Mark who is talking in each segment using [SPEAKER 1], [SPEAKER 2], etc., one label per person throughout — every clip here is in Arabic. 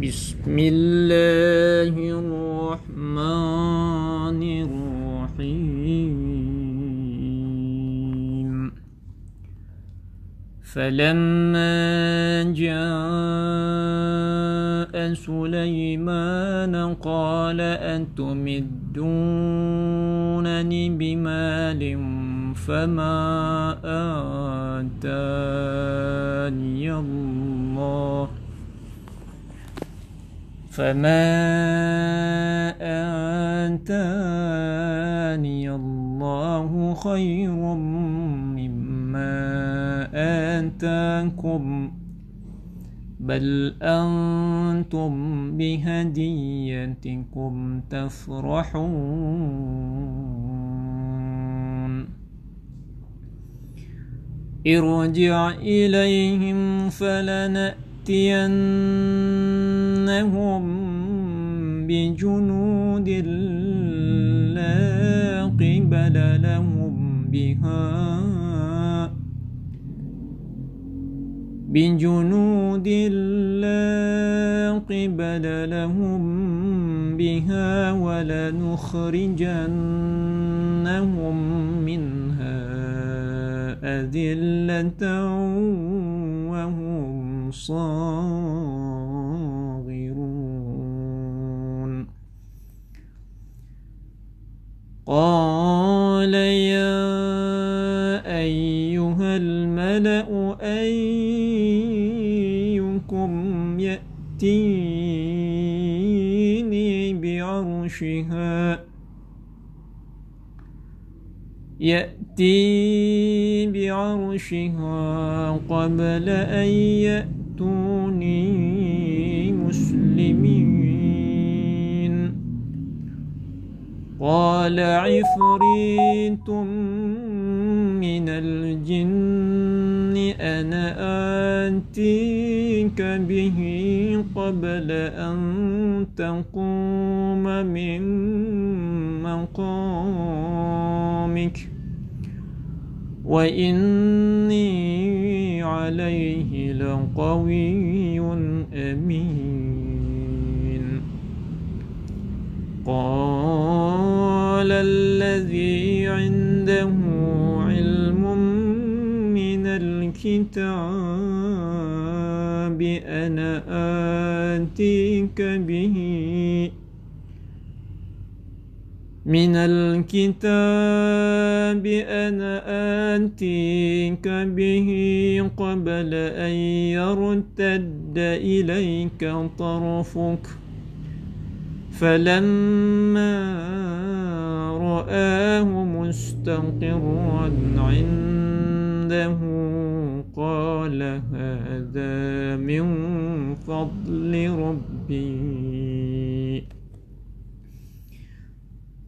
[SPEAKER 1] بسم الله الرحمن الرحيم. فلما جاء سليمان قال أتمدونني بمال فما آتاني الله؟ فما آتاني الله خير مما آتاكم بل أنتم بهديتكم تفرحون ارجع إليهم فلنأتينهم بجنود لا قبل لهم بها. بجنود لا قبل لهم بها ولنخرجنهم منها أذلة صاغرون قال يا أيها الملأ أيكم يأتيني بعرشها. يأتي بعرشها قبل أن يأتوني مسلمين. قال عفريت من الجن أنا آتيك به قبل أن تقوم من مقامك. وإني عليه لقوي أمين. قال الذي عنده علم من الكتاب أنا آتيك به من الكتاب أنا آتيك به قبل أن يرتد إليك طرفك. فلما رآه مستقرا عنده قال هذا من فضل ربي.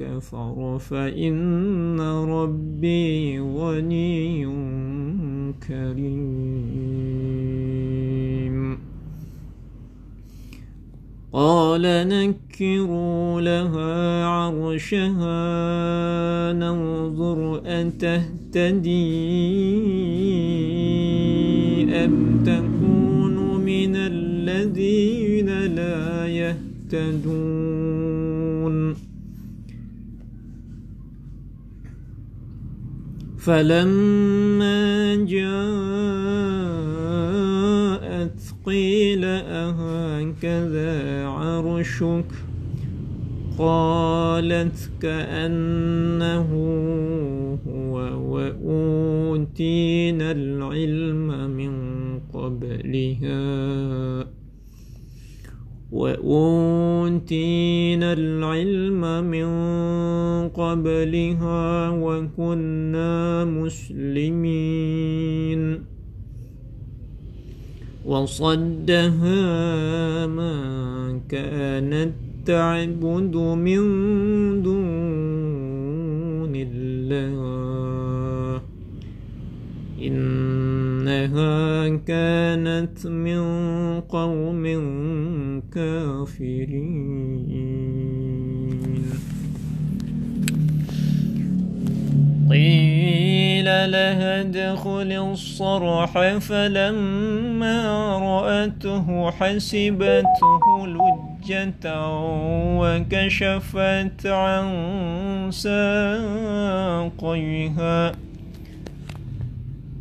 [SPEAKER 1] كفر فإن ربي غني كريم. قال نكروا لها عرشها ننظر أتهتدي أم تكون من الذين لا يهتدون. فلما جاءت قيل أهكذا عرشك؟ قالت كأنه هو وأوتينا العلم من قبلها. وأوتينا العلم من قبلها وكنا مسلمين. وصدها ما كانت تعبد من دون الله. إنها كانت من قوم كافرين قيل لها ادخل الصرح فلما رأته حسبته لجة وكشفت عن ساقيها.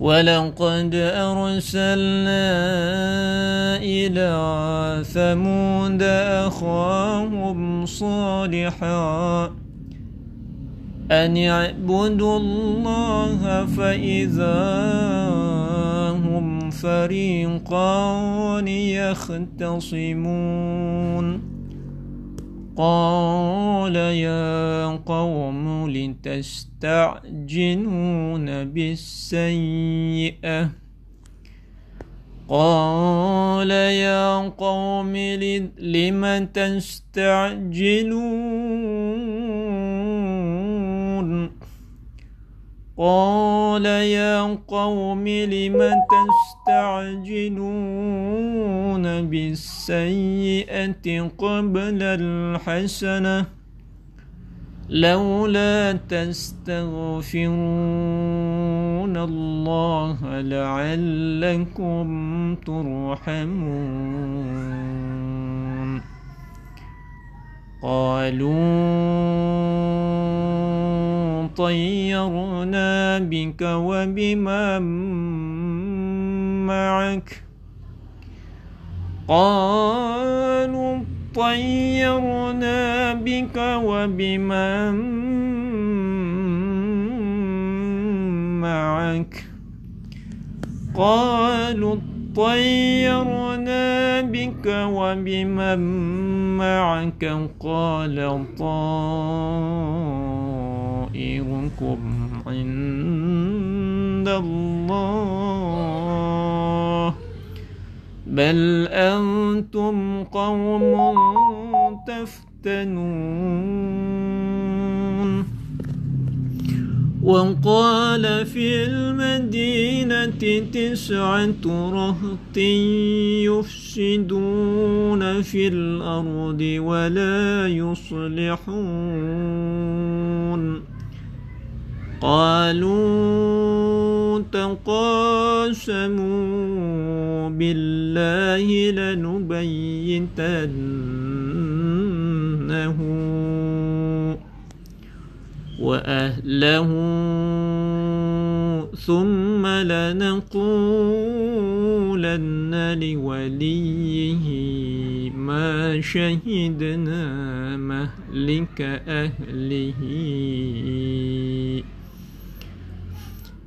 [SPEAKER 1] ولقد أرسلنا إلى ثمود أخاهم صالحا أن اعبدوا الله فإذا هم فريقان يختصمون. قال يا قوم لتستعجلون بالسيئة. قال يا قوم لم تستعجلون قال يا قوم لم تستعجلون بالسيئة قبل الحسنة لولا تستغفرون الله لعلكم ترحمون. قالوا طيرنا بك وبمن معك. قالوا طيرنا بك وبمن معك. قالوا طيرنا بك وبمن معك. قال طائركم عند الله. بل أنتم قوم تفتنون. وقال في المدينة تسعة رهط يفسدون في الأرض ولا يصلحون. قالوا تقاسموا بالله لنبيتنه وأهله ثم لنقولن لوليه ما شهدنا مهلك أهله.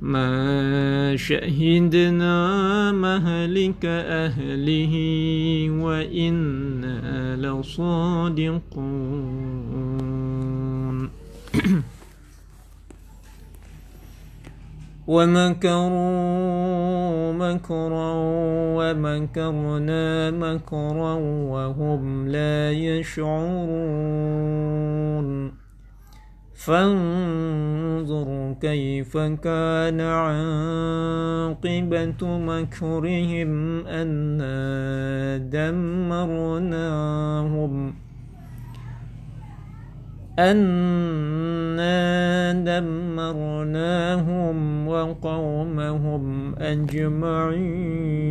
[SPEAKER 1] ما شهدنا مهلك أهله وإنا لصادقون. ومكروا مكرا ومكرنا مكرا وهم لا يشعرون. فانظر كيف كان عاقبة مكرهم أنا دمرناهم أنا دمرناهم وقومهم أجمعين.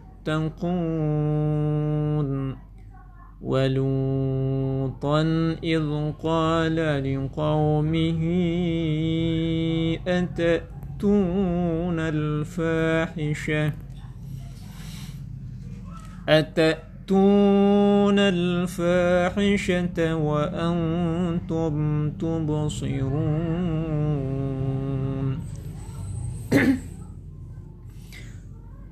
[SPEAKER 1] ولوطا إذ قال لقومه أتأتون الفاحشة؟ أتأتون الفاحشة وأنتم تبصرون؟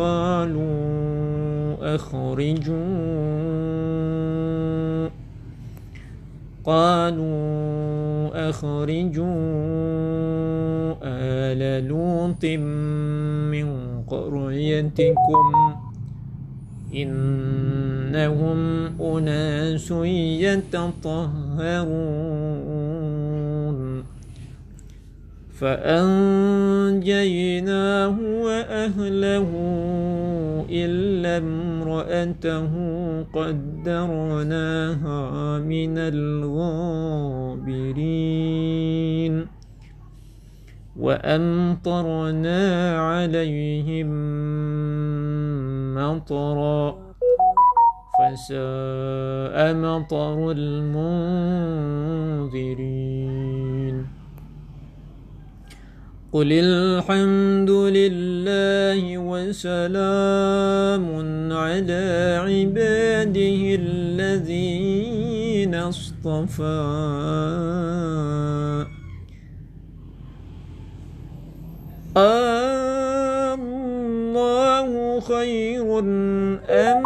[SPEAKER 1] قالوا أخرجوا. قالوا أخرجوا آل لوط من قريتكم. إنهم أناس يتطهرون. فأنجيناه وأهله إلا امرأته قدرناها من الغابرين وأمطرنا عليهم مطرا فساء مطر المنذرين قل الحمد لله وسلام على عباده الذين اصطفى. الله خير أم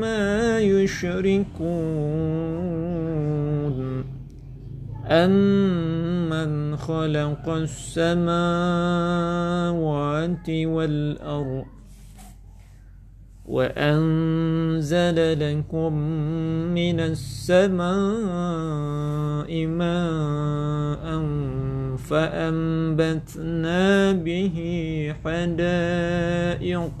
[SPEAKER 1] ما يشركون. أمن خلق السماوات والأرض وأنزل لكم من السماء ماء فأنبتنا به حدائق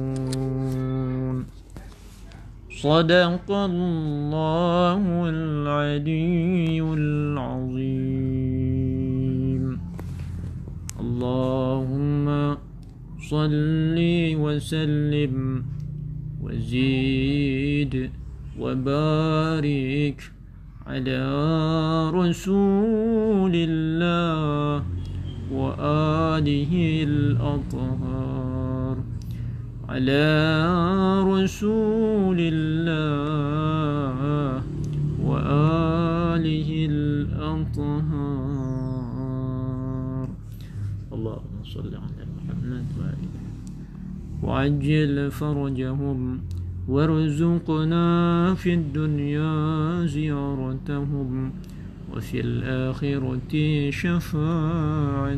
[SPEAKER 1] صدق الله العلي العظيم. اللهم صل وسلم وزيد وبارك على رسول الله وآله الأطهار. على رسول الله وآله الأطهار. اللهم صل على محمد وآله. وعجل فرجهم وارزقنا في الدنيا زيارتهم وفي الآخرة شفاعتهم.